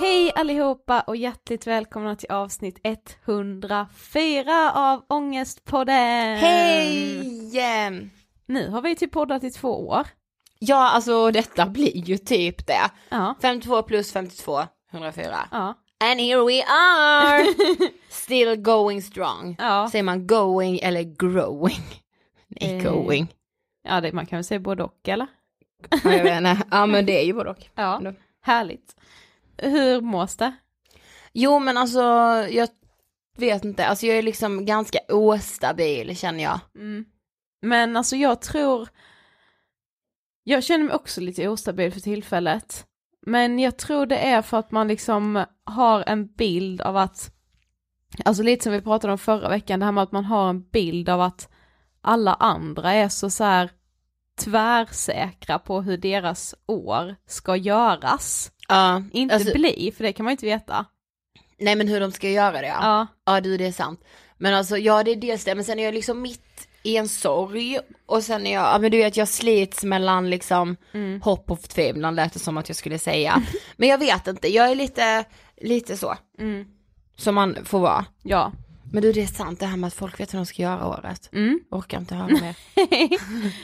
Hej allihopa och hjärtligt välkomna till avsnitt 104 av Ångestpodden! Hej! Nu har vi typ poddat i två år. Ja, alltså detta blir ju typ det. Ja. 52 plus 52, 104. Ja. And here we are! Still going strong. Ja. Säger man going eller growing? Nej, Eh. going. Ja, det, man kan väl säga både och eller? Ja, jag vet inte. Ja, men det är ju både och. Ja, Ändå. härligt. Hur mås det? Jo, men alltså jag vet inte. Alltså jag är liksom ganska ostabil känner jag. Mm. Men alltså jag tror, jag känner mig också lite ostabil för tillfället. Men jag tror det är för att man liksom har en bild av att, alltså lite som vi pratade om förra veckan, det här med att man har en bild av att alla andra är så så här tvärsäkra på hur deras år ska göras. Ja, Inte alltså, bli, för det kan man inte veta. nej men hur de ska göra det ja. Ja, Ja du det är sant. Men alltså ja det är dels det, men sen är jag liksom mitt i en sorg och sen är jag, ja men du vet jag slits mellan liksom Mm. hopp och förtvivlan lät det som att jag skulle säga. men jag vet inte, jag är lite, lite så. Mm. Som man får vara. ja. Men du det är sant det här med att folk vet hur de ska göra året. Mm. Orkar inte höra mer.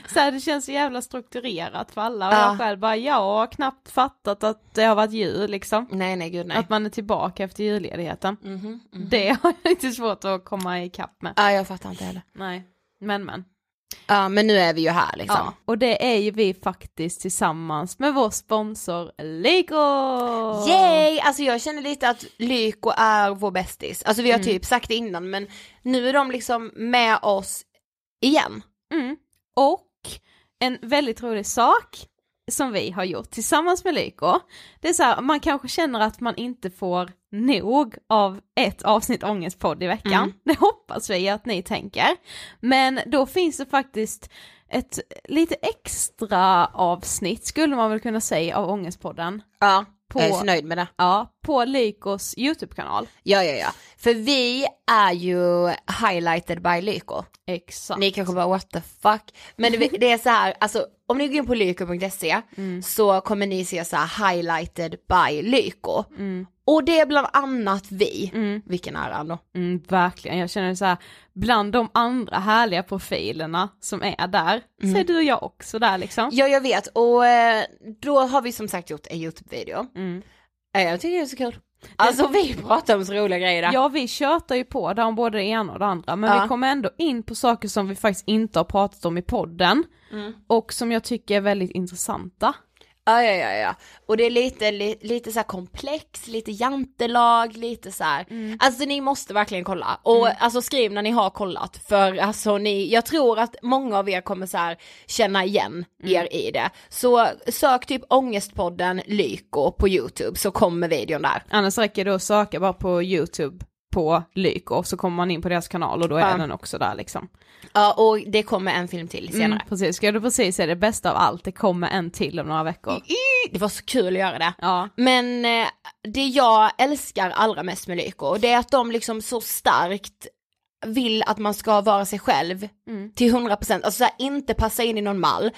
så här, det känns så jävla strukturerat för alla och Ja. jag själv bara, jag har knappt fattat att det har varit jul liksom. nej nej gud nej. Att man är tillbaka efter julledigheten. Mhm, mhm. Det har jag lite svårt att komma ikapp med. Ja jag fattar inte heller. Nej, men men. Ja men nu är vi ju här liksom. Ja. Och det är ju vi faktiskt tillsammans med vår sponsor Lyko! Yay! Alltså jag känner lite att Lyko är vår bästis. Alltså vi har Mm. typ sagt det innan men nu är de liksom med oss igen. Mm. Och en väldigt rolig sak som vi har gjort tillsammans med Lyko, det är så här, man kanske känner att man inte får nog av ett avsnitt ångestpodd i veckan. Mm. Det hoppas vi att ni tänker. Men då finns det faktiskt ett lite extra avsnitt skulle man väl kunna säga av ångestpodden. Ja. På, Jag är så nöjd med det. ja, på Lykos YouTube-kanal. Ja ja ja. För vi är ju highlighted by Lyko. Exakt. Ni kanske bara what the fuck. Men det, det är så här, alltså om ni går in på lyko.se så kommer ni se så här highlighted by Lyko. Och det är bland annat vi. Vilken ära ändå. Mm, verkligen, jag känner så här, bland de andra härliga profilerna som är där, så är du och jag också där liksom. Ja jag vet och eh, då har vi som sagt gjort en YouTube-video. Mm. Eh, Jag tycker det är så kul. Alltså vi pratar om så roliga grejer där. Ja vi tjötar ju på där om både det ena och det andra men Ja. vi kommer ändå in på saker som vi faktiskt inte har pratat om i podden Mm. och som jag tycker är väldigt intressanta. Ja, ja, ja, ja. Och det är lite, li, lite så komplex, lite jantelag, lite så här. Alltså ni måste verkligen kolla. Och alltså skriv när ni har kollat. För alltså ni, jag tror att många av er kommer så känna igen er i det. Så sök typ ångestpodden Lyko på YouTube så kommer videon där. Annars räcker det att söka bara på YouTube på Lyko så kommer man in på deras kanal och då är Ja. den också där liksom. Ja, och det kommer en film till senare. Mm, precis, ska du precis säga det bästa av allt, det kommer en till om några veckor. Det var så kul att göra det. Ja. Men eh, det jag älskar allra mest med Lyko, det är att de liksom så starkt vill att man ska vara sig själv Mm. till 100%, alltså så här, inte passa in i någon mall,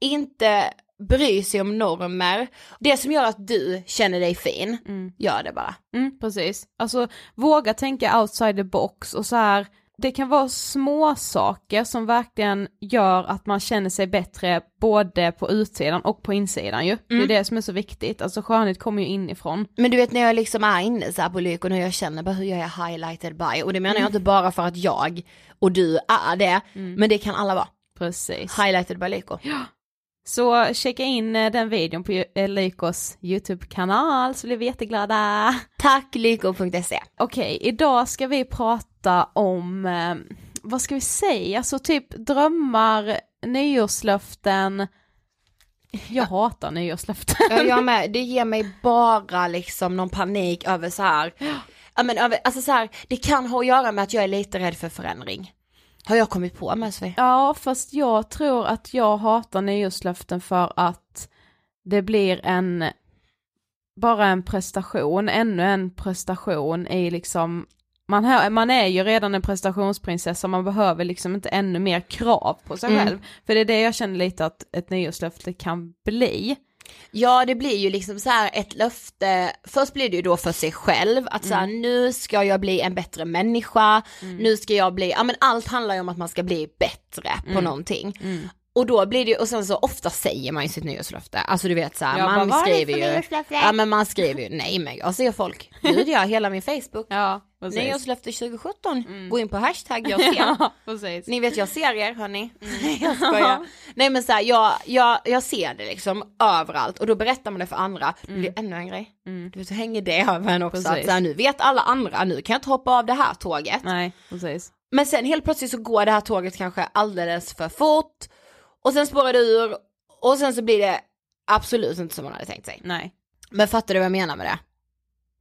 inte bry sig om normer. Det som gör att du känner dig fin, gör det bara. Mm, precis. Alltså våga tänka outside the box och så här, det kan vara små saker som verkligen gör att man känner sig bättre både på utsidan och på insidan ju. Det är det som är så viktigt, alltså skönhet kommer ju inifrån. Men du vet när jag liksom är inne så här på Lyko, när jag känner bara hur jag är highlighted by, och det menar jag inte bara för att jag och du är det, men det kan alla vara. Precis. Highlighted by Lyko. Så checka in eh, den videon på eh, Lykos YouTube-kanal så blir vi jätteglada. Tack lyko.se. Okej, idag ska vi prata om, eh, vad ska vi säga, alltså typ drömmar, nyårslöften. Jag hatar nyårslöften. Ja, jag med. Det ger mig bara liksom någon panik över så här. Ja men över, alltså så här, det kan ha att göra med att jag är lite rädd för förändring. Har jag kommit på med Sofie? Ja, fast jag tror att jag hatar nyårslöften för att det blir en, bara en prestation, ännu en prestation i liksom, man, hör, man är ju redan en prestationsprinsessa, man behöver liksom inte ännu mer krav på sig Mm. själv. För det är det jag känner lite att ett nyårslöfte kan bli. Ja det blir ju liksom så här ett löfte, först blir det ju då för sig själv att så här, nu ska jag bli en bättre människa, nu ska jag bli, ja men allt handlar ju om att man ska bli bättre på någonting. Och då blir det ju, och sen så ofta säger man ju sitt nyårslöfte, alltså du vet så här, Jag man bara, "Vad är det skriver ju, nyårslöfte?" ja men man skriver ju, nej men jag ser folk, gud ja, hela min Facebook, Ja, precis. nyårslöfte 2017, gå in på hashtag jag ser. ja. Ni vet jag ser er hörni. jag skojar. Nej men såhär, jag, jag, jag ser det liksom överallt och då berättar man det för andra. Det blir ännu en grej. Du vet så hänger det över en också. Att, såhär, nu vet alla andra, nu kan jag inte hoppa av det här tåget. Nej, precis. Men sen helt plötsligt så går det här tåget kanske alldeles för fort. Och sen spårar det ur. Och sen så blir det absolut inte som man hade tänkt sig. Nej. Men fattar du vad jag menar med det?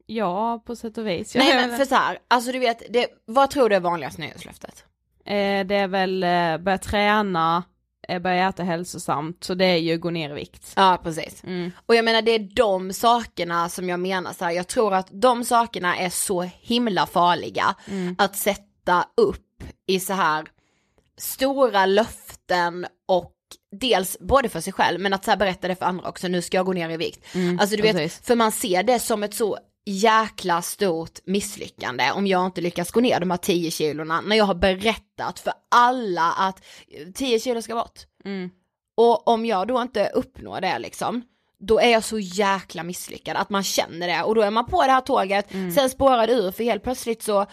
Ja, på sätt och vis. Nej men för så här, alltså du vet, det, vad tror du är vanligast nyårslöftet? Eh, det är väl eh, börja träna, eh, börja äta hälsosamt, så det är ju gå ner i vikt. Ja precis. Mm. Och jag menar det är de sakerna som jag menar så här, jag tror att de sakerna är så himla farliga att sätta upp i så här stora löften och dels både för sig själv men att så här berätta det för andra också, nu ska jag gå ner i vikt. alltså du vet, precis. för man ser det som ett så jäkla stort misslyckande om jag inte lyckas gå ner de här 10 kilorna när jag har berättat för alla att 10 kilo ska bort. Mm. Och om jag då inte uppnår det liksom, då är jag så jäkla misslyckad att man känner det och då är man på det här tåget, Mm. sen spårar det ur för helt plötsligt så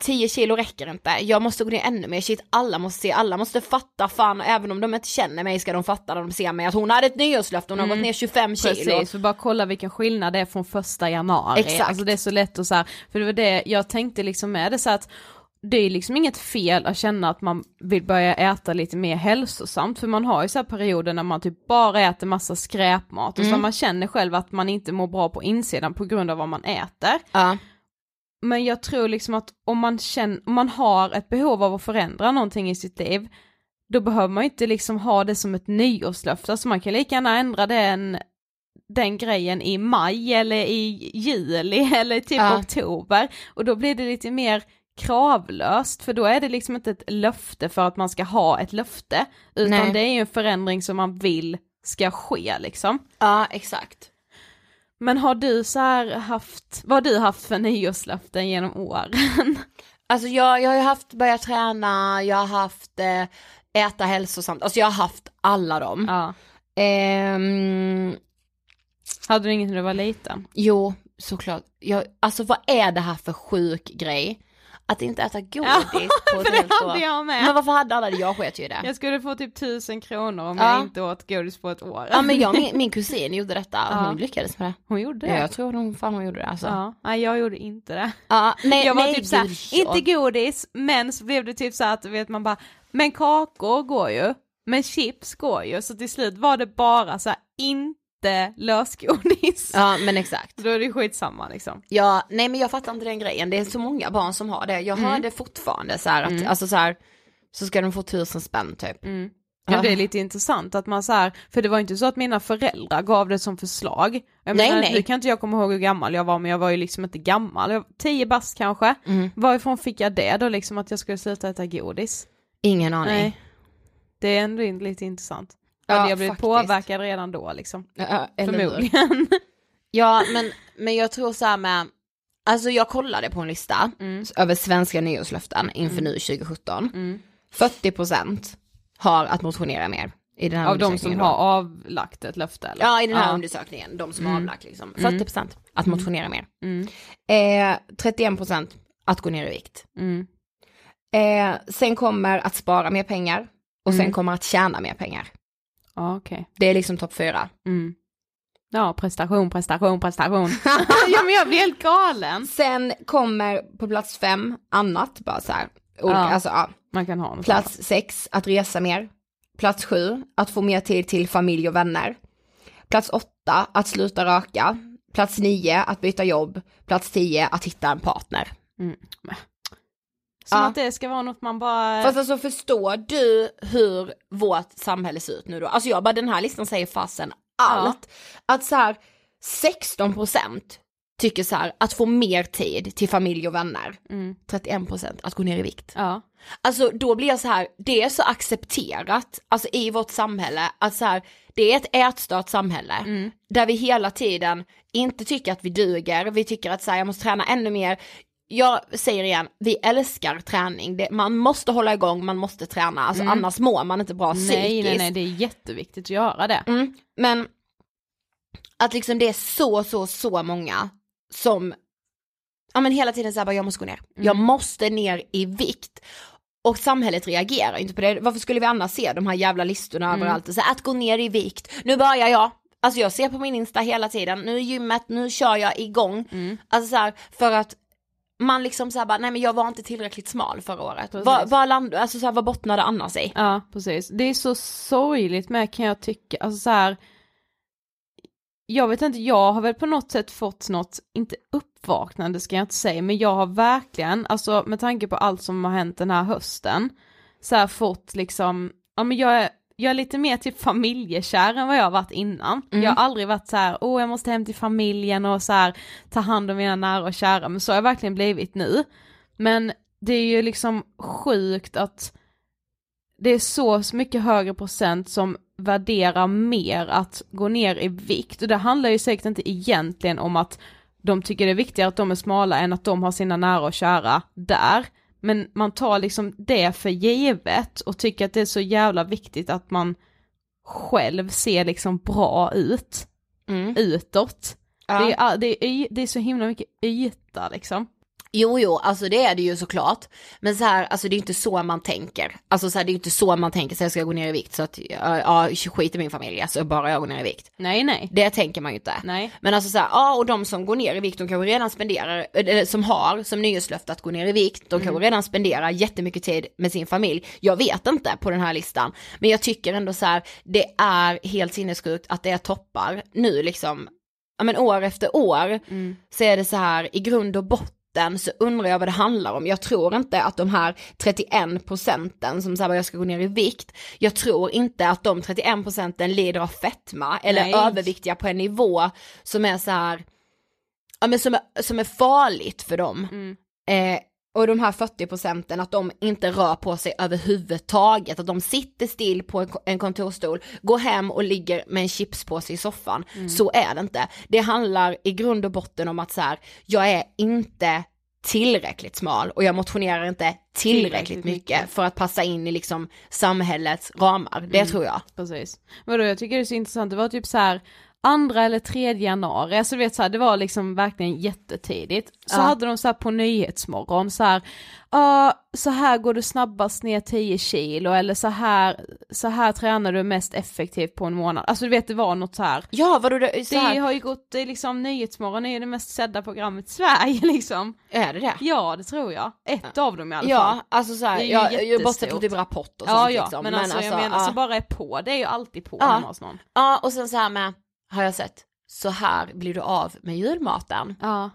10 kilo räcker inte, jag måste gå ner ännu mer, shit alla måste se, alla måste fatta, fan även om de inte känner mig ska de fatta när de ser mig att hon hade ett nyårslöfte, hon har gått ner 25 kilo. Mm. Precis, för bara kolla vilken skillnad det är från första januari. Exakt. Alltså det är så lätt att så här, för det var det jag tänkte liksom med det så att det är liksom inget fel att känna att man vill börja äta lite mer hälsosamt, för man har ju så här perioder när man typ bara äter massa skräpmat och så man känner själv att man inte mår bra på insidan på grund av vad man äter. Ja. Men jag tror liksom att om man känner, om man har ett behov av att förändra någonting i sitt liv, då behöver man inte liksom ha det som ett nyårslöfte, alltså man kan lika gärna ändra den, den grejen i maj eller i juli eller typ Ja. oktober och då blir det lite mer kravlöst för då är det liksom inte ett löfte för att man ska ha ett löfte utan Nej. det är ju en förändring som man vill ska ske liksom. ja, exakt. Men har du så haft, vad har du haft för nyårslöften genom åren? Alltså jag, jag har haft börja träna, jag har haft eh, äta hälsosamt, alltså jag har haft alla dem. ja. Ehm, Hade du inget när du var liten? jo, såklart. Jag, alltså vad är det här för sjuk grej? Att inte äta godis på ett för det helt hade år. jag med. Men varför hade alla det? Jag sket ju i det. Jag skulle få typ tusen kronor om Ja. jag inte åt godis på ett år. Ja men jag, min, min kusin gjorde detta och Ja. hon lyckades med det. Hon gjorde det? Ja, jag tror hon, fan hon gjorde det alltså. Ja, Ja, nej jag gjorde inte det. nej, jag var nej, typ såhär, inte godis, men så blev det typ så att vet man bara, men kakor går ju, men chips går ju, så till slut var det bara så här, inte lösgodis. Ja men exakt. Då är det skitsamma liksom. Ja, nej men jag fattar inte den grejen, det är så många barn som har det. Jag hör det fortfarande så här att, alltså så här, så ska de få tusen spänn typ. Ja, det är lite intressant att man så här, för det var inte så att mina föräldrar gav det som förslag. Jag Nej, menar, nej. Nu kan inte jag komma ihåg hur gammal jag var, men jag var ju liksom inte gammal, jag tio bast kanske. Mm. Varifrån fick jag det då liksom att jag skulle sluta äta godis? Ingen aning. Nej. Det är ändå lite intressant. Ja, Hade jag blivit faktiskt. påverkad redan då liksom? Ja? Förmodligen. Ja men, men jag tror så här med, alltså jag kollade på en lista Mm. över svenska nyårslöften inför nu 2017. 40% har att motionera mer i den här Av de som undersökningen har då. avlagt ett löfte eller? Ja i den här Ja. undersökningen, de som Mm. har avlagt liksom. 40% att motionera mer. Mm. Eh, 31% att gå ner i vikt. Mm. Eh, sen kommer att spara mer pengar och sen Mm. kommer att tjäna mer pengar. Ja okej. Det är liksom topp fyra. Mm. Ja prestation, prestation, prestation. ja men jag blir helt galen. Sen kommer på plats fem annat, bara så här. Olika, Ja. alltså, ja. Man kan ha något Plats sex, att resa mer. Plats sju, att få mer tid till familj och vänner. Plats åtta, att sluta röka. Plats nio, att byta jobb. Plats tio, att hitta en partner. Som Ja. att det ska vara något man bara... Fast alltså förstår du hur vårt samhälle ser ut nu då? Alltså jag bara den här listan säger fasen allt. Att så här 16% tycker så här att få mer tid till familj och vänner. Mm. 31% att gå ner i vikt. Ja. Alltså då blir jag så här, det är så accepterat, alltså i vårt samhälle, att så här, det är ett ätstört samhälle. Där vi hela tiden inte tycker att vi duger, vi tycker att så här, jag måste träna ännu mer. Jag säger igen, vi älskar träning, det, man måste hålla igång, man måste träna, alltså annars mår man inte bra psykiskt. Nej nej nej det är jätteviktigt att göra det. Mm, men att liksom det är så, så, så många som ja men hela tiden säger bara jag måste gå ner, jag måste ner i vikt. Och samhället reagerar inte på det, varför skulle vi annars se de här jävla listorna överallt? Och så här, att gå ner i vikt, nu börjar jag, alltså jag ser på min Insta hela tiden, nu är gymmet, nu kör jag igång. Alltså så här, för att man liksom såhär bara, nej men jag var inte tillräckligt smal förra året. Vad, vad, land, alltså så här, vad bottnade annars i? Ja precis. Det är så sorgligt med kan jag tycka, alltså så här. Jag vet inte, jag har väl på något sätt fått något, inte uppvaknande ska jag inte säga, men jag har verkligen, alltså med tanke på allt som har hänt den här hösten, så här fått liksom, ja men jag är, jag är lite mer typ familjekär än vad jag har varit innan. Jag har aldrig varit så här, åh jag måste hem till familjen och så här ta hand om mina nära och kära, men så har jag verkligen blivit nu. Men det är ju liksom sjukt att det är så mycket högre procent som värderar mer att gå ner i vikt och det handlar ju säkert inte egentligen om att de tycker det är viktigare att de är smala än att de har sina nära och kära där. Men man tar liksom det för givet och tycker att det är så jävla viktigt att man själv ser liksom bra ut Mm. utåt. Ja. Det, är, det, är, det är så himla mycket yta liksom. Jo, jo, alltså det är det ju såklart. Men så här, alltså det är inte så man tänker. Alltså så här, det är inte så man tänker, så jag ska gå ner i vikt så att, ja, skit i min familj, alltså bara jag går ner i vikt. Nej nej. Det tänker man ju inte. Nej. Men alltså så här, ja och de som går ner i vikt, de kanske redan spenderar, eller som har som nyårslöfte att gå ner i vikt, de kanske redan spenderar jättemycket tid med sin familj. Jag vet inte på den här listan, men jag tycker ändå så här, det är helt sinnessjukt att det är toppar nu liksom, ja men år efter år, så är det så här i grund och botten så undrar jag vad det handlar om. Jag tror inte att de här 31 procenten som säger jag ska gå ner i vikt, jag tror inte att de 31 procenten lider av fetma eller Nej. överviktiga på en nivå som är så här, ja men som är, som är farligt för dem. Eh, och de här 40 procenten att de inte rör på sig överhuvudtaget, att de sitter still på en, kontorstol, går hem och ligger med en chipspåse i soffan. Så är det inte. Det handlar i grund och botten om att så här, jag är inte tillräckligt smal och jag motionerar inte tillräckligt, Tillräckligt mycket, mycket. för att passa in i liksom samhällets ramar. Det tror jag. Precis. Vadå jag tycker det är så intressant, det var typ så här andra eller tredje januari, alltså du vet så här, det var liksom verkligen jättetidigt. Så Ja. hade de så här på Nyhetsmorgon så här, ja så här går du snabbast ner 10 kilo eller så här, så här tränar du mest effektivt på en månad. Alltså du vet det var något så här. Ja, vadå det, så Det har ju gått, det är liksom Nyhetsmorgon är ju det mest sedda programmet i Sverige liksom. är det det? Ja det tror jag, ett av dem i alla fall. Ja, alltså så här, Det är ju jag, jag jättestort. bortsett från typ Rapport och Ja, sånt ja, liksom. men, alltså, jag menar ja. så bara är på, det är ju alltid på Ja. hemma hos någon. Ja, och sen så här med, har jag sett, så här blir du av med julmaten. Ja.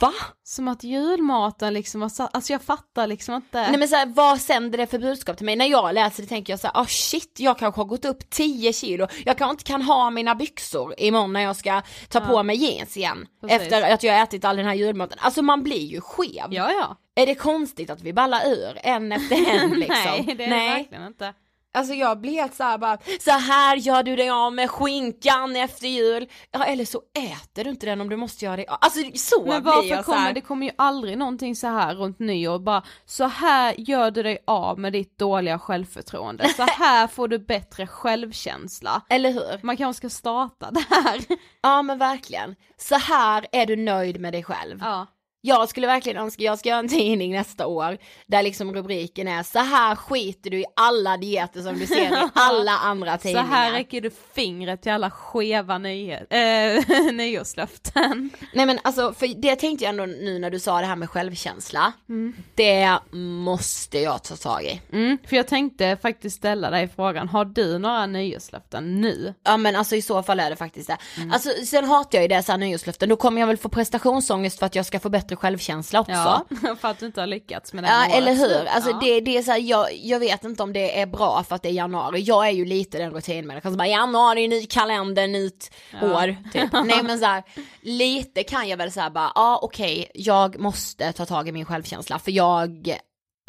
Va? Som att julmaten liksom, satt- alltså jag fattar liksom inte. Nej men så här, vad sänder det för budskap till mig? När jag läser det tänker jag så här, ah shit, jag kanske har gått upp 10 kilo, jag kanske inte kan ha mina byxor imorgon när jag ska ta på mig jeans igen. Precis. Efter att jag har ätit all den här julmaten. Alltså man blir ju skev. Ja ja. Är det konstigt att vi ballar ur en efter en liksom? Nej det är det verkligen inte. Alltså jag blir helt såhär bara, så här gör du dig av med skinkan efter jul. Ja eller så äter du inte den om du måste göra det. Alltså så Men blir varför jag kommer, här. det kommer ju aldrig någonting så här runt nyår bara så här gör du dig av med ditt dåliga självförtroende, så här får du bättre självkänsla. Eller hur? Man kanske ska starta där. Ja men verkligen. Så här är du nöjd med dig själv. Ja. Jag skulle verkligen önska, jag ska göra en tidning nästa år där liksom rubriken är så här skiter du i alla dieter som du ser i alla andra Så tidningar. här räcker du fingret till alla skeva nyhet, äh, nyårslöften. Nej men alltså, för det tänkte jag ändå nu när du sa det här med självkänsla. Det måste jag ta tag i. Mm, för jag tänkte faktiskt ställa dig frågan, har du några nyårslöften nu? Ja men alltså i så fall är det faktiskt det. Alltså sen hatar jag ju det så här nyårslöften, då kommer jag väl få prestationsångest för att jag ska få bättre självkänsla också. Ja, för att du inte har lyckats med det Ja eller hur, alltså Ja. det, det är så här, jag, jag vet inte om det är bra för att det är januari, jag är ju lite den rutinmänniskan som bara januari, ny kalender, nytt år, typ. Nej men så här, lite kan jag väl säga bara, ja okej, jag måste ta tag i min självkänsla för jag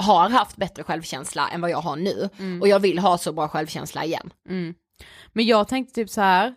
har haft bättre självkänsla än vad jag har nu och jag vill ha så bra självkänsla igen. Mm. Men jag tänkte typ så här.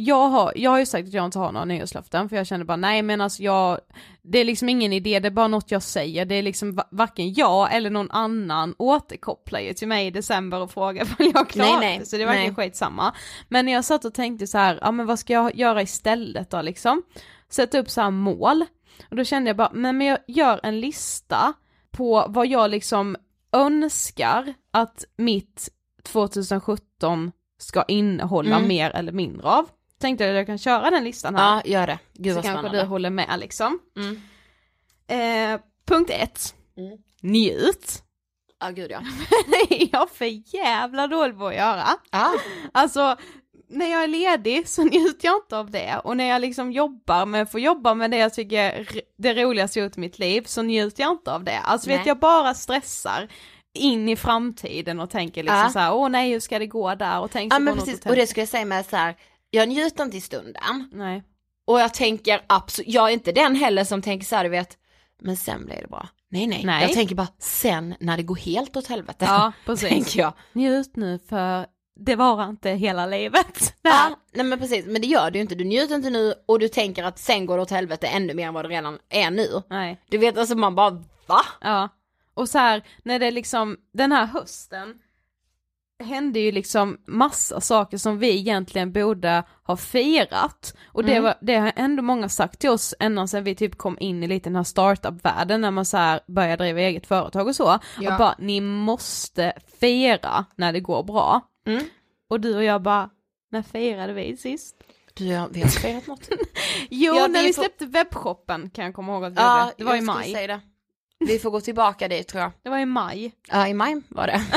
Jag har, jag har ju sagt att jag inte har några nyårslöften för jag känner bara nej men alltså jag, det är liksom ingen idé, det är bara något jag säger, det är liksom va- varken jag eller någon annan återkopplar ju till mig i december och frågar om jag klarar Nej, nej, så det är verkligen skitsamma. Men när jag satt och tänkte så här, ja men vad ska jag göra istället då liksom? Sätta upp så här mål, och då kände jag bara, men, men jag gör en lista på vad jag liksom önskar att mitt 2017 ska innehålla Mm. mer eller mindre av. Tänkte att jag kan köra den listan här. Ja, gör det. Gud så vad kanske spännande. du håller med liksom. Mm. Eh, punkt ett. Mm. Njut. Ja gud ja. Är jag för jävla dålig på att göra. Ah. Alltså, när jag är ledig så njuter jag inte av det och när jag liksom jobbar med, får jobba med det jag tycker är det roligaste jag gjort i mitt liv så njuter jag inte av det. Alltså vet Nej. jag bara stressar in i framtiden och tänker liksom Ja. så här, åh nej hur ska det gå där och tänker Ja på men precis, och och det skulle jag säga med så här, jag njuter inte i stunden. Nej. Och jag tänker absolut, jag är inte den heller som tänker så här, du vet, men sen blir det bra. Nej, nej Nej. jag tänker bara sen när det går helt åt helvete. Ja, precis. tänker jag. Njut nu för det varar inte hela livet. Ja, nej men precis, men det gör du ju inte, du njuter inte nu och du tänker att sen går det åt helvete ännu mer än vad det redan är nu. Nej. Du vet alltså man bara va? Ja, och så här när det liksom, den här hösten hände ju liksom massa saker som vi egentligen borde ha firat. Och det, Mm. var, det har ändå många sagt till oss ända sedan vi typ kom in i lite den här startup-världen när man så här börjar driva eget företag och så. Ja. Och bara, ni måste fira när det går bra. Mm. Och du och jag bara, när firade vi sist? Du, ja, vi har inte firat något. Jo, Ja, när vi får- släppte webbshoppen kan jag komma ihåg att vi ja, gjorde. Det var i maj. Vi får gå tillbaka dit tror jag. Det var i maj. Ja, i maj var det.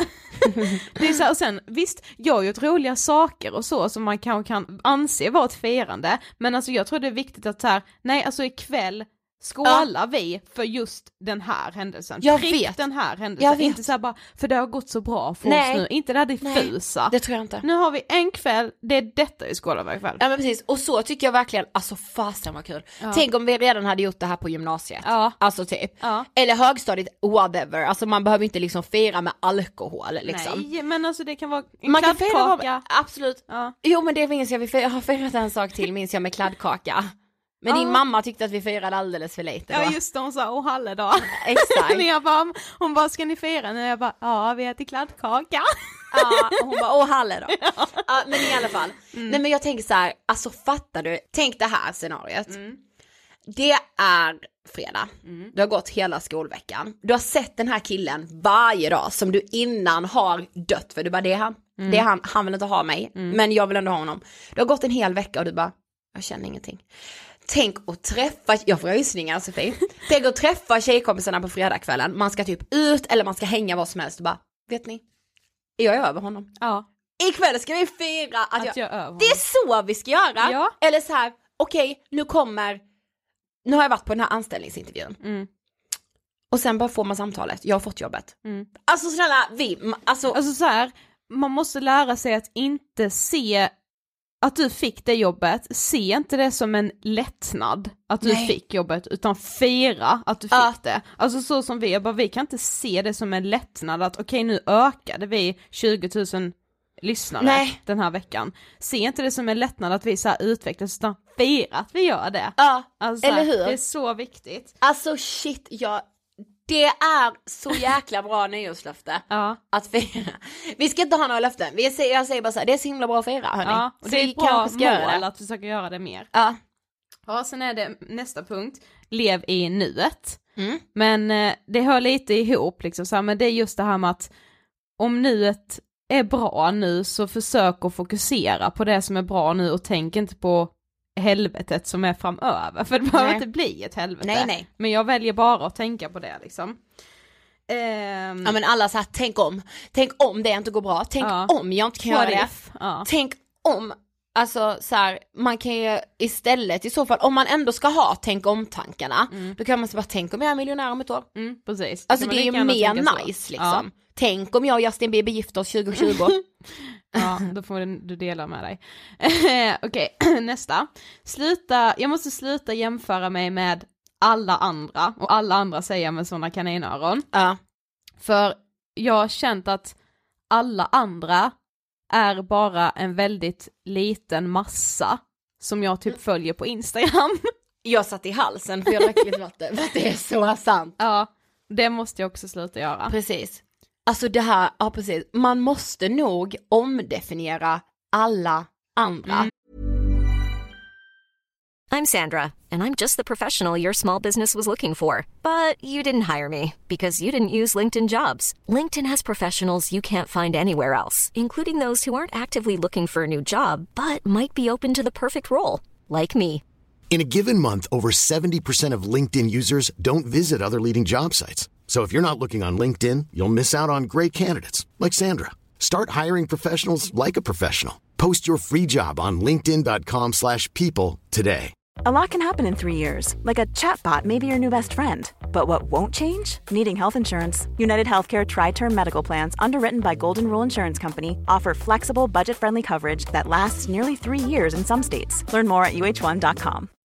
Det är så här, och sen visst, jag har gjort roliga saker och så som man kanske kan anse vara ett firande, men alltså jag tror det är viktigt att så här, nej alltså ikväll skålar vi för just den här händelsen. Jag Prick vet. den här händelsen, Jag vet. inte så bara, för det har gått så bra för Nej. oss nu, inte det här diffusa. Det tror jag inte. Nu har vi en kväll, det är detta vi skålar för ikväll. Ja men precis, och så tycker jag verkligen, alltså fasen vad kul. Tänk om vi redan hade gjort det här på gymnasiet. Ja. Alltså typ. Ja. Eller högstadiet, whatever. Alltså man behöver inte liksom fira med alkohol liksom. Nej, men alltså det kan vara en Man kan fira kladdkaka. med, absolut. Ja. Jo men det minns jag, vi fir- har firat en sak till minns jag med kladdkaka. Men din Ja. mamma tyckte att vi firade alldeles för lite då. Ja just det, hon sa åh halledag. Exakt. När jag bara, hon bara ska ni fira nu? Jag bara ja vi äter kladdkaka. Ja, och hon bara åh Halle då. Ja, men i alla fall. Nej men jag tänker så här, alltså fattar du, tänk det här scenariot. Det är fredag, du har gått hela skolveckan, du har sett den här killen varje dag som du innan har dött för, du bara det är han, det är han, han vill inte ha mig, men jag vill ändå ha honom. Du har gått en hel vecka och du bara, jag känner ingenting. Tänk att träffa, jag får rysningar Sofie, tänk att träffa tjejkompisarna på fredagskvällen, man ska typ ut eller man ska hänga vad som helst och bara, vet ni, jag är över honom. Ja, Ikväll ska vi fira att, att jag... jag är över Det är så vi ska göra! Ja. Eller så här, okej nu kommer, nu har jag varit på den här anställningsintervjun. Mm. Och sen bara får man samtalet, jag har fått jobbet. Mm. Alltså snälla, vi, alltså, Alltså så här, man måste lära sig att inte se att du fick det jobbet, se inte det som en lättnad att du Nej. fick jobbet, utan fira att du fick Ja. det. Alltså så som vi, bara, vi kan inte se det som en lättnad att okej nu ökade vi 20 000 lyssnare Nej. den här veckan. Se inte det som en lättnad att vi så utvecklas, utan fira att vi gör det. ja, Alltså, så eller hur? Det är så viktigt. alltså shit, jag, det är så jäkla bra nyårslöfte. Ja. Att fira. Vi ska inte ha några löften, vi säger, jag säger bara så här, det är så himla bra att fira hörni. Ja, och så det är ett bra mål att försöka göra det mer. Ja. Ja, sen är det nästa punkt, lev i nuet. Mm. Men eh, det hör lite ihop liksom så här, men det är just det här med att om nuet är bra nu så försök att fokusera på det som är bra nu och tänk inte på helvetet som är framöver, för det behöver Nej. inte bli ett helvete. Nej, nej. Men jag väljer bara att tänka på det liksom. Ehm, Ja men alla så här, tänk om, tänk om det inte går bra, tänk Ja. om jag inte kan what göra det. if? Ja. Tänk om, alltså så här, man kan ju istället i så fall, om man ändå ska ha tänk om-tankarna, då kan man så bara tänk om jag är miljonär om ett år. Mm, precis. Alltså det är ju mer tänka så. nice liksom. Tänk om jag och Justin Bieber gifter oss 2020. Ja, då får du- dela med dig. Okej, nästa. Sluta, jag måste sluta jämföra mig med alla andra, och alla andra säger jag med sådana kaninöron. ja. För jag har känt att alla andra är bara en väldigt liten massa som jag typ följer på Instagram. Jag satt i halsen för jag drack lite vatten, för att det är så sant. ja, det måste jag också sluta göra. Precis. Alltså det här, ja precis, man måste nog omdefiniera alla andra. I'm Sandra, and I'm just the professional your small business was looking for. But you didn't hire me because you didn't use LinkedIn jobs. LinkedIn has professionals you can't find anywhere else, including those who aren't actively looking for a new job but might be open to the perfect role, like me. In a given month, over 70% of LinkedIn users don't visit other leading job sites. So if you're not looking on LinkedIn, you'll miss out on great candidates like Sandra. Start hiring professionals like a professional. Post your free job on linkedin.com/people today. A lot can happen in three years, like a chatbot may be your new best friend. But what won't change? Needing health insurance. United Healthcare Tri Term Medical Plans, underwritten by Golden Rule Insurance Company, offer flexible, budget friendly coverage that lasts nearly three years in some states. Learn more at uh1.com.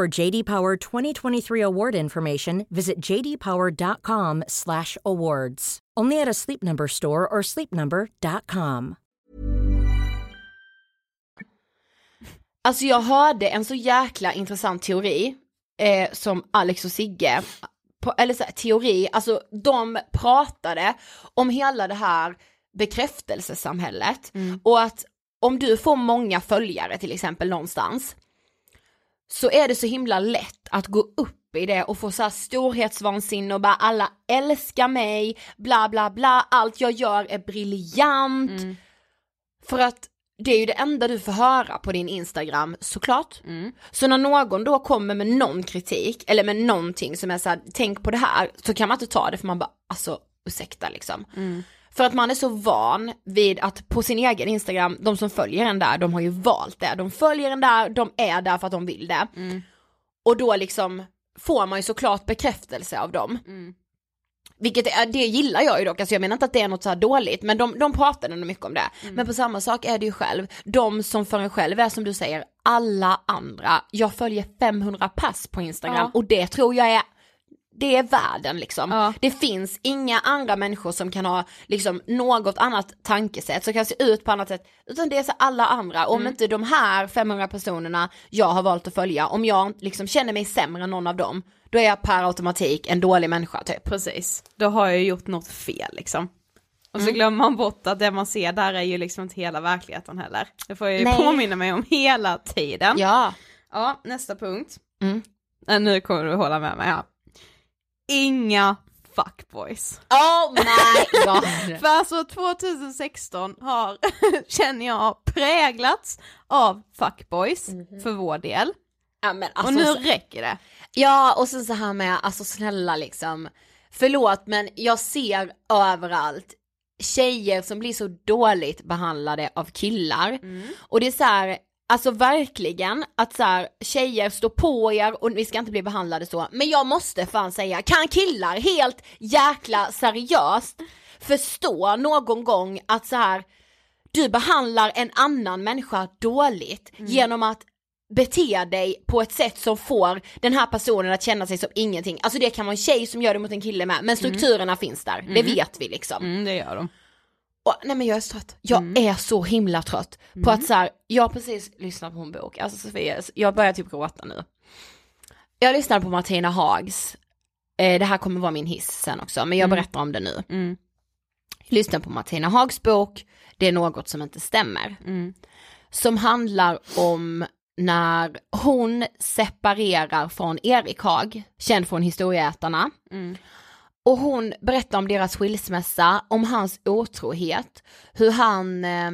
For JD Power 2023 award information, visit jdpower.com/awards. Only at a Sleep Number store or sleepnumber.com. Alltså jag hörde en så jäkla intressant teori eh, som Alex och Sigge, på, eller så här, teori, alltså de pratade om hela det här bekräftelsesamhället och att om du får många följare till exempel någonstans så är det så himla lätt att gå upp i det och få så här storhetsvansinne och bara alla älskar mig, bla bla bla, allt jag gör är briljant. För att det är ju det enda du får höra på din Instagram såklart. Så när någon då kommer med någon kritik eller med någonting som är så här, tänk på det här, så kan man inte ta det för man bara, alltså ursäkta liksom. För att man är så van vid att på sin egen Instagram, de som följer en där, de har ju valt det. De följer en där, de är där för att de vill det. Och då liksom får man ju såklart bekräftelse av dem. Vilket är, det gillar jag ju dock, alltså jag menar inte att det är något så dåligt, men de, de pratar ändå mycket om det. Men på samma sak är det ju själv, de som för en själv är som du säger, alla andra, jag följer 500 pass på Instagram Ja. och det tror jag är det är världen liksom. Ja. Det finns inga andra människor som kan ha liksom något annat tankesätt, som kan se ut på annat sätt, utan det är så alla andra. Om Mm. inte de här 500 personerna jag har valt att följa, om jag liksom känner mig sämre än någon av dem, då är jag per automatik en dålig människa typ. Precis, då har jag gjort något fel liksom. Och så glömmer man bort att det man ser där är ju liksom inte hela verkligheten heller. Det får jag ju Nej. påminna mig om hela tiden. Ja. Ja, nästa punkt. Mm. Nu kommer du hålla med mig här. Inga fuckboys. Oh my god. För alltså 2016 har, känner jag, präglats av fuckboys för vår del. ja, men Och alltså, nu så- räcker det. Ja och sen så här med, alltså snälla liksom, förlåt men jag ser överallt tjejer som blir så dåligt behandlade av killar. Och det är så här, alltså verkligen att så här, tjejer står på er och vi ska inte bli behandlade så. Men jag måste fan säga, kan killar helt jäkla seriöst förstå någon gång att så här du behandlar en annan människa dåligt genom att bete dig på ett sätt som får den här personen att känna sig som ingenting. Alltså det kan vara en tjej som gör det mot en kille med, men strukturerna finns där, det vet vi liksom. Mm, det gör de. Och, nej men jag är så trött, jag är så himla trött på att så här, jag har precis lyssnat på en bok, alltså Sofia, jag börjar typ gråta nu. Jag lyssnade på Martina Hags, eh, det här kommer vara min hiss sen också, men jag berättar om det nu. Mm. Lyssna på Martina Hags bok, det är något som inte stämmer. Mm. Som handlar om när hon separerar från Erik Haag, känd från Historieätarna. Och hon berättar om deras skilsmässa, om hans otrohet, hur han eh,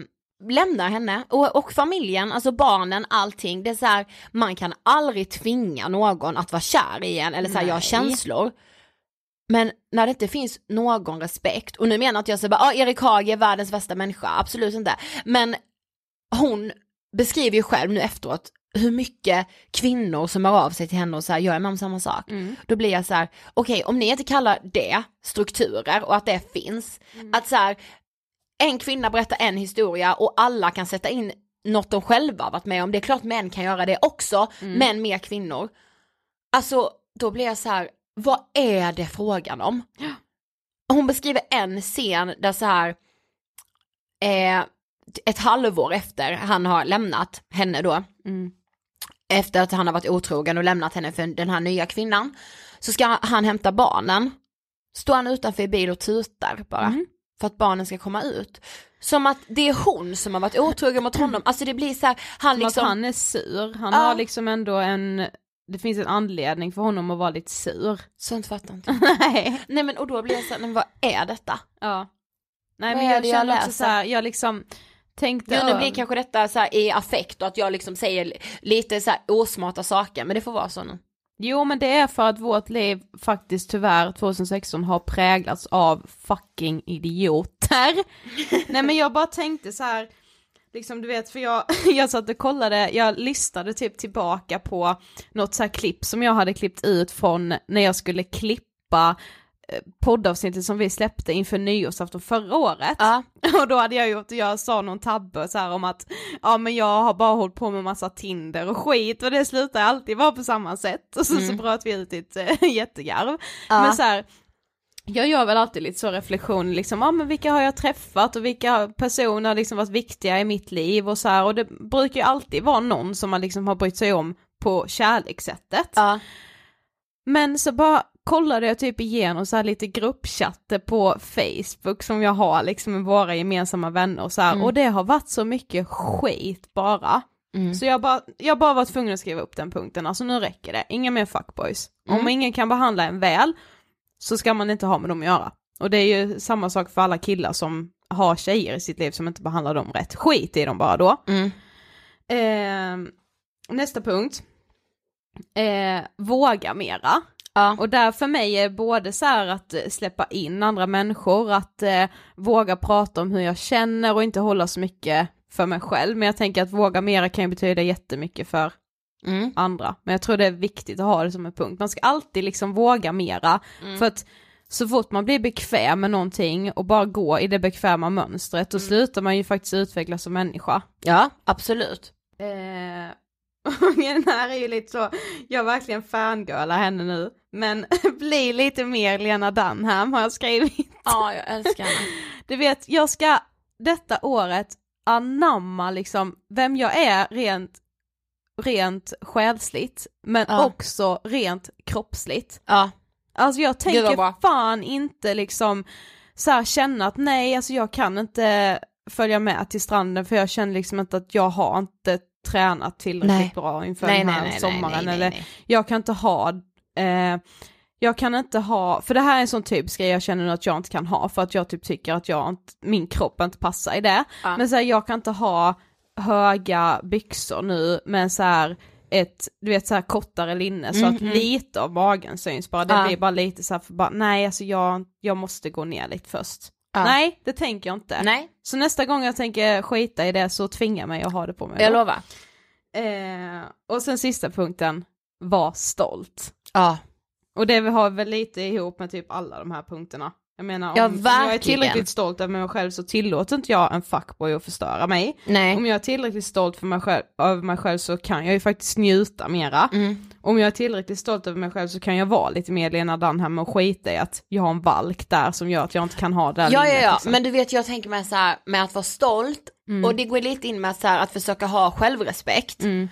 lämnar henne och, och familjen, alltså barnen, allting. Det är så här, man kan aldrig tvinga någon att vara kär i en eller så här, jag har känslor. Men när det inte finns någon respekt, och nu menar inte jag så bara, ah, Erik Haag är världens värsta människa, absolut inte. Men hon beskriver ju själv nu efteråt hur mycket kvinnor som hör av sig till henne och säger jag är med om samma sak. Då blir jag så här: okej om ni inte kallar det strukturer och att det finns, att så här, en kvinna berättar en historia och alla kan sätta in något de själva varit med om, det är klart män kan göra det också, men mer kvinnor. Alltså då blir jag så här: vad är det frågan om? Hon beskriver en scen där så här eh, ett halvår efter han har lämnat henne då, Mm. Efter att han har varit otrogen och lämnat henne för den här nya kvinnan, så ska han hämta barnen. Står han utanför i bil och tutar bara, för att barnen ska komma ut. Som att det är hon som har varit otrogen mot honom, alltså det blir så här, han Som liksom, att han är sur, han Ja. har liksom ändå en, det finns en anledning för honom att vara lite sur. sånt fattar inte Nej. Nej men och då blir jag så här, men vad är detta? Ja. Nej Vad men jag jag känner också läser? så här, jag liksom tänkte Jo nu blir kanske detta så här i affekt och att jag liksom säger lite så här osmarta saker, men det får vara så nu. Jo men det är för att vårt liv faktiskt tyvärr 2016 har präglats av fucking idioter. Nej men jag bara tänkte så här. liksom du vet för jag, jag satt och kollade, jag listade typ tillbaka på något så här klipp som jag hade klippt ut från när jag skulle klippa poddavsnittet som vi släppte inför nyårsafton förra året. Ja. Och då hade jag gjort, jag sa någon tabbe så här om att ja men jag har bara hållit på med massa Tinder och skit och det slutar alltid vara på samma sätt och så, så bröt vi ut i ett äh, jättegarv. Mm. Ja. Men så här, jag gör väl alltid lite så reflektion, liksom, ja men vilka har jag träffat och vilka personer har liksom varit viktiga i mitt liv och så här och det brukar ju alltid vara någon som man liksom har brytt sig om på kärlekssättet. Ja. Men så bara kollade jag typ igenom så här lite gruppchatter på Facebook som jag har liksom med våra gemensamma vänner och så här och det har varit så mycket skit bara. Så jag bara, jag bara var tvungen att skriva upp den punkten, alltså nu räcker det, inga mer fuckboys. Om ingen kan behandla en väl så ska man inte ha med dem att göra. Och det är ju samma sak för alla killar som har tjejer i sitt liv som inte behandlar dem rätt, skit i dem bara då. Mm. Eh, nästa punkt. Eh, våga mera. Ja. Och där för mig är både så här att eh, släppa in andra människor, att eh, våga prata om hur jag känner och inte hålla så mycket för mig själv. Men jag tänker att våga mera kan ju betyda jättemycket för Mm. andra. Men jag tror det är viktigt att ha det som en punkt. Man ska alltid liksom våga mera. Mm. För att så fort man blir bekväm med någonting och bara går i det bekväma mönstret, då slutar man ju faktiskt utvecklas som människa. ja, absolut. Eh, den här är ju lite så, jag verkligen fangirlar henne nu, men bli lite mer Lena Dunham har jag skrivit. Ja, jag älskar henne. Du vet, jag ska detta året anamma liksom vem jag är rent, rent själsligt, men Ja. också rent kroppsligt. Ja. Alltså jag tänker fan inte liksom så här känna att nej, alltså jag kan inte följa med till stranden för jag känner liksom inte att jag har inte tränat tillräckligt Nej. bra inför Nej, den här nej, sommaren eller jag kan inte ha eh, jag kan inte ha, för det här är en sån typisk grej jag känner nu att jag inte kan ha för att jag typ tycker att jag inte, min kropp inte passar i det. Ja. Men så här, jag kan inte ha höga byxor nu med så här ett, du vet så här kortare linne så att lite av magen syns bara, det Ja. blir bara lite så här för bara, nej alltså jag, jag måste gå ner lite först. Ja. Nej, det tänker jag inte. Nej, Så nästa gång jag tänker skita i det så tvinga mig att ha det på mig. jag då. lovar. Eh, och sen sista punkten, var stolt. Ja. Och det har väl lite ihop med typ alla de här punkterna. Jag menar om, Ja, om jag är tillräckligt stolt över mig själv så tillåter inte jag en fuckboy att förstöra mig. Nej. Om jag är tillräckligt stolt för mig själv, över mig själv så kan jag ju faktiskt njuta mera. Mm. Om jag är tillräckligt stolt över mig själv så kan jag vara lite mer Lena Dunham och skita i att jag har en valk där som gör att jag inte kan ha det Ja, ja, linnet, ja, liksom. men du vet jag tänker mig så här med att vara stolt och det går lite in med så här att försöka ha självrespekt. Mm.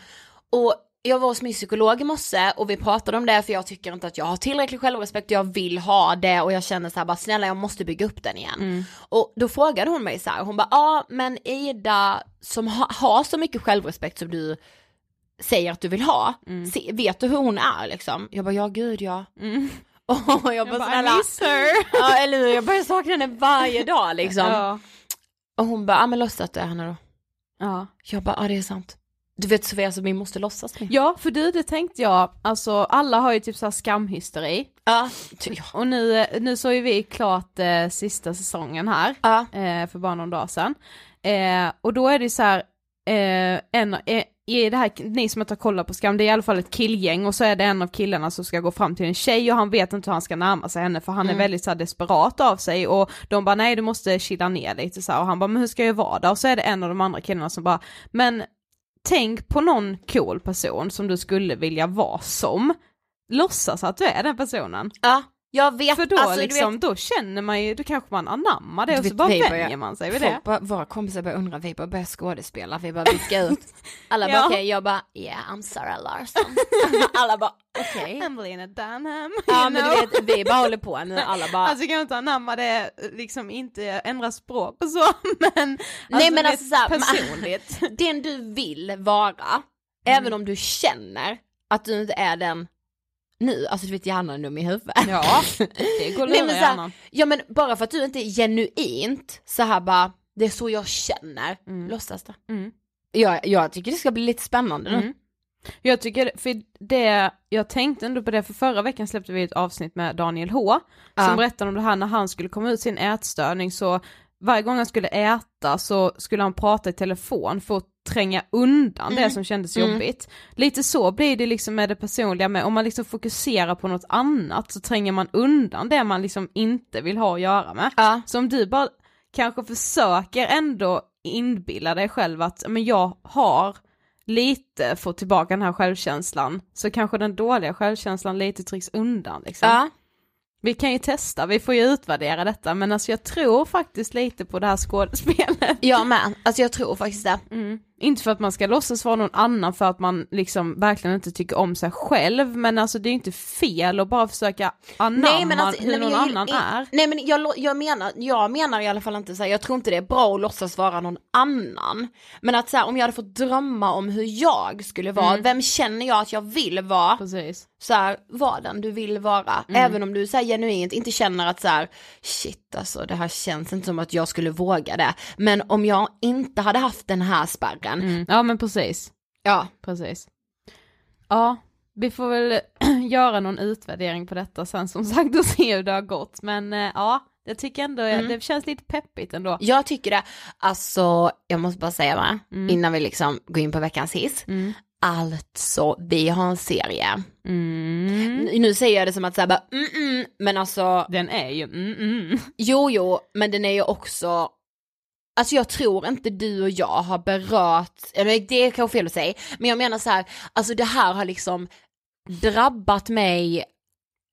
Och jag var hos min psykolog i morse och vi pratade om det för jag tycker inte att jag har tillräcklig självrespekt och jag vill ha det och jag känner så här bara snälla jag måste bygga upp den igen. Mm. Och då frågade hon mig så här, hon bara ja men Ida som ha, har så mycket självrespekt som du säger att du vill ha, Mm. se, vet du hur hon är liksom? Jag bara ja gud ja. Mm. Och jag bara, Jag bara, snälla, ja eller hur, jag börjar sakna henne varje dag liksom. Ja. Och hon bara, ja men låtsas att du är henne då. Ja. Jag bara, ja det är sant. Du vet Sofia, alltså, vi måste låtsas nu. ja, för du det tänkte jag, alltså alla har ju typ så här skamhysteri. Ja. Och nu, nu såg ju vi klart eh, sista säsongen här, Ja. eh, för bara någon dag sedan. Eh, och då är det så här, eh, en, eh, i det här, ni som inte har kollat på Skam, det är i alla fall ett killgäng och så är det en av killarna som ska gå fram till en tjej och han vet inte hur han ska närma sig henne för han är väldigt så här desperat av sig och de bara nej du måste chilla ner lite så här, och han bara men hur ska jag vara då? Och så är det en av de andra killarna som bara men tänk på någon cool person som du skulle vilja vara som. Låtsas att du är den personen. ja, jag vet. För då alltså, liksom, vet, då känner man ju, då kanske man anammar det Du och så bara vänjer man sig vid det. bara, våra kompisar börjar undra, vi bara börjar skådespela, vi bara viska ut. Alla bara Ja. okej, jag bara yeah I'm Sarah Larsson. Alla bara okej. Emelina Dunham, Ja men know. du vet, vi bara håller på nu, alla bara. Alltså kan inte anamma det, liksom inte ändra språk och så, men Nej men du alltså såhär, personligt. den du vill vara, även om du känner att du inte är den nu, alltså du vet hjärnan är dum i huvudet. Ja, det går Nej, lura här, hjärnan. Ja men bara för att du inte är genuint så här bara, det är så jag känner, låtsas det. Mm. Jag, jag tycker det ska bli lite spännande nu. Mm. Jag tycker, för det, jag tänkte ändå på det, för förra veckan släppte vi ett avsnitt med Daniel H, som Ja. berättade om det här när han skulle komma ut sin ätstörning så varje gång han skulle äta så skulle han prata i telefon för att tränga undan Mm. det som kändes jobbigt. Lite så blir det liksom med det personliga med, om man liksom fokuserar på något annat så tränger man undan det man liksom inte vill ha att göra med. Ja. Så om du bara kanske försöker ändå inbilla dig själv att, men jag har lite fått tillbaka den här självkänslan, så kanske den dåliga självkänslan lite trycks undan liksom. Ja. Vi kan ju testa, vi får ju utvärdera detta, men alltså jag tror faktiskt lite på det här skådespelet. Jag med, alltså jag tror faktiskt det. Mm. Inte för att man ska låtsas vara någon annan för att man liksom verkligen inte tycker om sig själv, men alltså det är inte fel att bara försöka anamma hur någon alltså, nej, men jag, annan jag, är. Nej men jag, jag, menar, jag menar i alla fall inte så här, jag tror inte det är bra att låtsas vara någon annan. Men att så här, om jag hade fått drömma om hur jag skulle vara, Mm. vem känner jag att jag vill vara? Precis. Så här, var den du vill vara. Mm. Även om du så här, genuint inte känner att så här, shit alltså det här känns inte som att jag skulle våga det. Men om jag inte hade haft den här spärren, Mm. Ja men precis. ja. Precis. Ja, vi får väl göra någon utvärdering på detta sen som sagt och se hur det har gått. Men eh, ja, jag tycker ändå, Mm. det känns lite peppigt ändå. Jag tycker det, alltså jag måste bara säga va, Mm. innan vi liksom går in på veckans hiss. Alltså, vi har en serie. Mm. Nu säger jag det som att säga bara mm, mm, men alltså, Den är ju, mm, mm. jo jo, men den är ju också, alltså jag tror inte du och jag har berört, eller det är kanske fel att säga, men jag menar så här, alltså det här har liksom drabbat mig,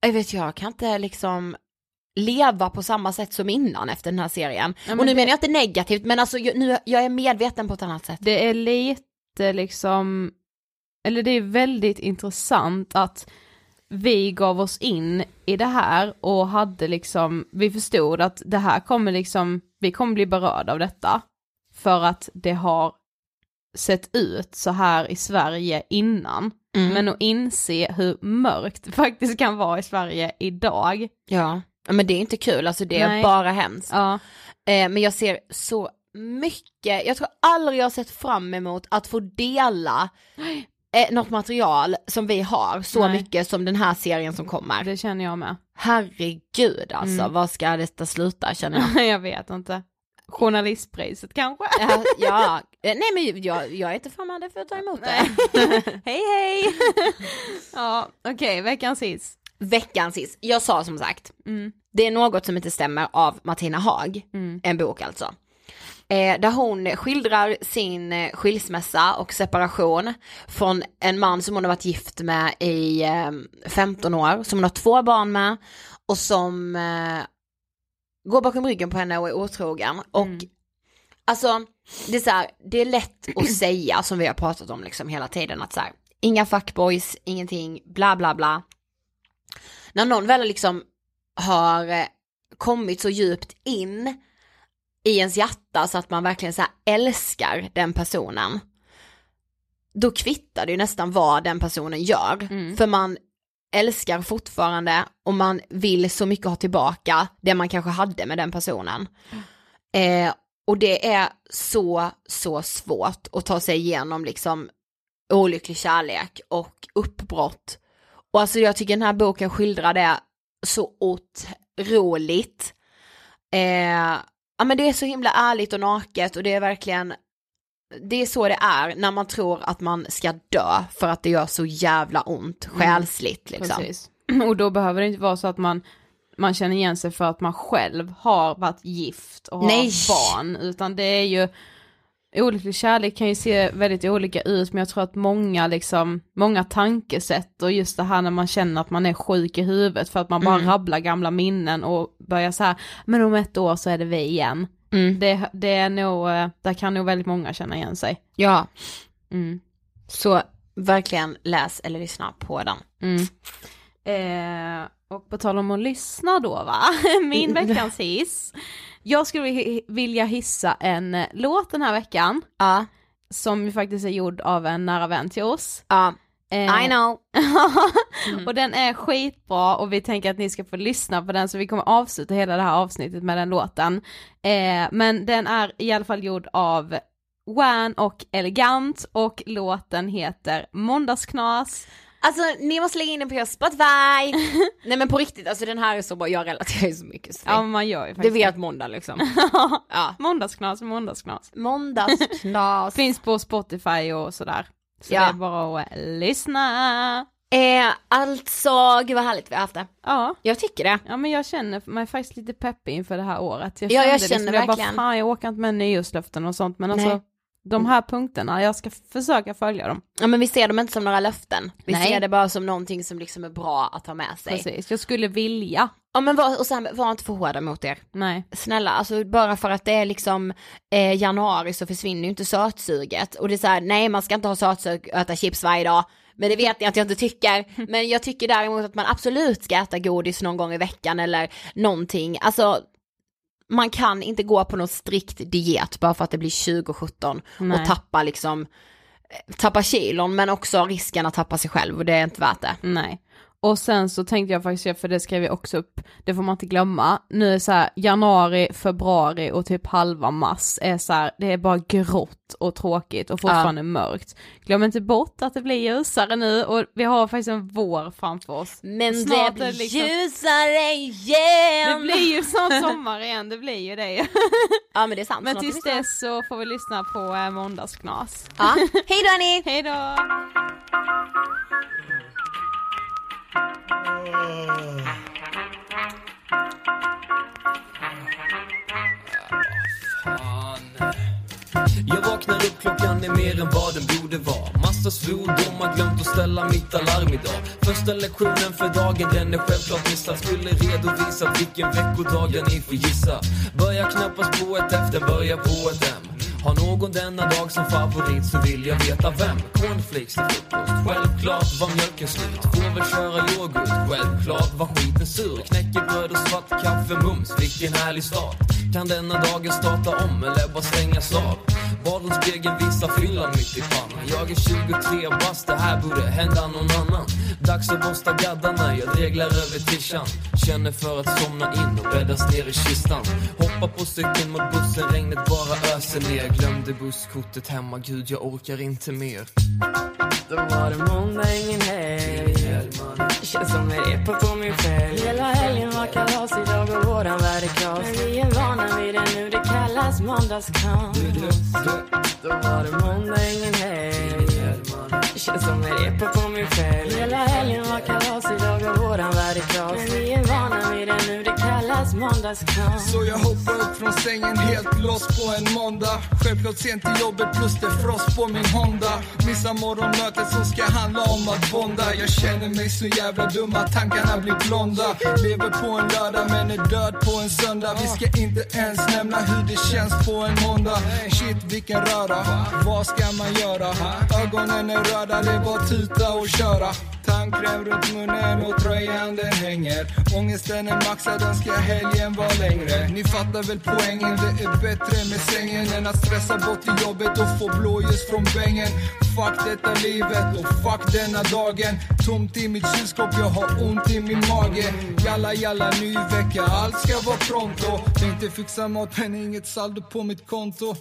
jag vet jag kan inte liksom leva på samma sätt som innan efter den här serien. Ja, men och nu det- menar jag inte negativt, men alltså jag, nu, jag är medveten på ett annat sätt. Det är lite liksom, eller det är väldigt intressant att vi gav oss in i det här och hade liksom, vi förstod att det här kommer liksom, vi kommer bli berörda av detta. För att det har sett ut så här i Sverige innan. Mm. Men att inse hur mörkt det faktiskt kan vara i Sverige idag. Ja, men det är inte kul, alltså det är Nej. bara hemskt. Ja, Eh, men jag ser så mycket, jag tror aldrig jag har sett fram emot att få dela eh, något material som vi har så Nej. mycket som den här serien som kommer. det känner jag med. Herregud alltså, Mm. vad ska detta sluta känner jag. jag vet inte. Journalistpriset kanske? ja, ja, eh, nej men jag, jag är inte främmande för att ta emot det. hej hej! ja, okej, veckans hiss. Veckans hiss, jag sa som sagt, Mm. det är något som inte stämmer av Martina Haag, Mm. en bok alltså. Eh, där hon skildrar sin eh, skilsmässa och separation från en man som hon har varit gift med i eh, 15 år, som hon har två barn med och som eh, går bakom ryggen på henne och är otrogen. Och alltså, det är så här, det är lätt att säga som vi har pratat om liksom hela tiden att så här, inga fuckboys, ingenting, bla bla bla. När någon väl liksom har eh, kommit så djupt in i ens hjärta så att man verkligen så älskar den personen. Då kvittar det ju nästan vad den personen gör. Mm. För man älskar fortfarande och man vill så mycket ha tillbaka det man kanske hade med den personen. Eh, och det är så, så svårt att ta sig igenom liksom olycklig kärlek och uppbrott. Och alltså jag tycker den här boken skildrar det så otroligt. Eh, ja men det är så himla ärligt och naket och det är verkligen, det är så det är när man tror att man ska dö för att det gör så jävla ont själsligt liksom. Precis. Och då behöver det inte vara så att man, man känner igen sig för att man själv har varit gift och har Nej. barn, utan det är ju Olycklig kärlek kan ju se väldigt olika ut men jag tror att många liksom, många tankesätt och just det här när man känner att man är sjuk i huvudet för att man bara Mm. rabblar gamla minnen och börjar så här, men om ett år så är det vi igen. Mm. Det, det är nog, eh, där kan nog väldigt många känna igen sig. Ja, Mm. så verkligen läs eller lyssna på den. Mm. Eh, och på tal om att lyssna då va, min veckans hiss. Jag skulle vi- vilja hissa en eh, låt den här veckan, Ja, som faktiskt är gjord av en nära vän till oss. ja, Eh, I know. och den är skitbra och vi tänker att ni ska få lyssna på den så vi kommer avsluta hela det här avsnittet med den låten. Eh, men den är i alla fall gjord av Wan och Elegant och låten heter Måndagsknas Alltså ni måste lägga in den på Spotify. Nej men på riktigt, alltså den här är så bra, jag relaterar ju så mycket Sofie. Ja man gör ju Det faktiskt vet måndag liksom. Ja. Måndagsknas, måndagsknas. Måndagsknas. Finns på Spotify och sådär. Så Ja. det är bara att lyssna. eh, alltså, gud vad härligt vi har haft det. Ja. Jag tycker det. Ja men jag känner mig faktiskt lite peppig inför det här året. Jag Ja, jag känner liksom, jag bara verkligen. fan jag orkar inte med nyårslöften och sånt men alltså Nej. De här punkterna, jag ska försöka följa dem. Ja men vi ser dem inte som några löften. Vi Nej. ser det bara som någonting som liksom är bra att ha med sig. Precis, jag skulle vilja. Ja men var, och sen, var inte för hårda mot er. Nej. Snälla, alltså bara för att det är liksom eh, januari så försvinner ju inte sötsuget. Och det är så här, nej man ska inte ha sötsug och äta chips varje dag. Men det vet ni att jag inte tycker. Men jag tycker däremot att man absolut ska äta godis någon gång i veckan eller någonting. Alltså man kan inte gå på någon strikt diet bara för att det blir 2017 Nej. och tappa liksom eh, tappa kilon men också risken att tappa sig själv och det är inte värt det. Nej. Och sen så tänkte jag faktiskt, för det skrev jag också upp, det får man inte glömma, nu är så här januari, februari och typ halva mars är så här, det är bara grått och tråkigt och fortfarande mörkt. Glöm inte bort att det blir ljusare nu och vi har faktiskt en vår framför oss. Men Snart det blir liksom- ljusare igen! Det blir ju snart sommar igen, det blir ju det. Ja men det är sant. Men tills dess så får vi lyssna på eh, måndagsknas. Ja. Hej då hörni! Hej då! Jag vaknar upp, klockan är mer än vad den borde vara. Massa svordomar, glömt att ställa mitt alarm idag. Första lektionen för dagen, den är självklart missad. Skulle redovisa vilken veckodag ni får gissa. Börjar knappast på ett F, den börjar på ett M. Har någon denna dag som favorit så vill jag veta vem. Cornflakes till frukost, självklart var mjölken slut. Får väl köra yoghurt, självklart var skiten sur. Knäckebröd och svart kaffe mums, vilken härlig start. Kan denna dagen starta om eller bara stängas av? Badrumsspegeln visar fyllan mitt i pannan. Jag är 23 bast, det här borde hända någon annan. Dags att borsta gaddarna, jag dreglar över tishan Känner för att somna in och bäddas ner i kistan. Hoppar på cykeln mot bussen, regnet bara öser ner. Glömde busskortet hemma, gud jag orkar inte mer. Då var det måndag, ingen helg. Känns som en repa på min själ. Hela helgen var kalas, idag och våran värld måndagskram Då var det måndag, ingen helg. Känns som en repa på min fälg Hela helgen var kalas, idag och våran värld är kras Men vi är vana vid det nu, det kallas måndagskram Så jag hoppar upp från sängen helt loss på en måndag. Självklart sent till jobbet plus det frost på min Honda. Missar morgonmötet som ska handla om att bonda. Jag känner mig så jävla dum att tankarna blir blonda. Lever på en lördag men är död på en söndag. Vi ska inte ens nämna hur det känns på en måndag. Shit vilken röra, vad ska man göra? Ögonen är röda, det är bara tuta och köra. Tandkräm runt munnen och tröjan den hänger. Ångesten är maxad, önskar helgen var längre. Ni fattar väl poängen, det är bättre med sängen Än att stressa bort till jobbet och få blåljus från bängen. Fuck detta livet och fuck denna dagen. Tomt i mitt kylskåp, jag har ont i min mage. Jalla jalla, ny vecka, allt ska vara pronto. Tänkte fixa mat men inget saldo på mitt konto.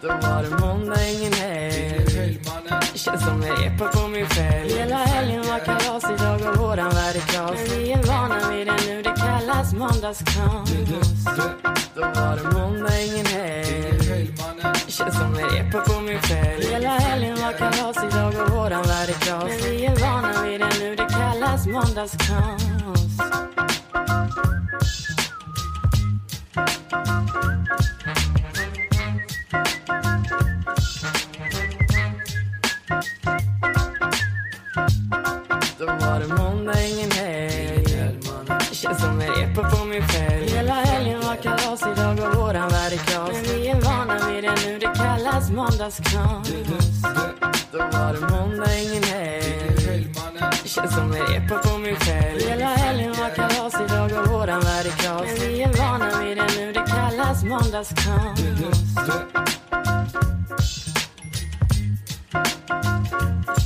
Då var det måndag, ingen helg. Känns som en repa på min fälg Hela helgen var kalas, idag och våran värld är kras. Men vi är vana vid det nu, det kallas måndagskram. Då var det måndag, ingen helg. Känns som en repa på min fälg Hela helgen var kalas, idag och våran värld är kras. Men vi är vana vid det nu, det kallas måndagskram. Då men måndag ingen helg. Känns som en repa på mig själv Hela helgen var kalas, idag går våran värld i kras. Men vi är vana vid det nu, det kallas måndagsknas. Då var det måndag ingen helg. Känns som en repa på min fälg. Hela helgen var kalas, idag går våran värld i kras. Men vi är vana vid det nu, det kallas måndagskram mm. Thank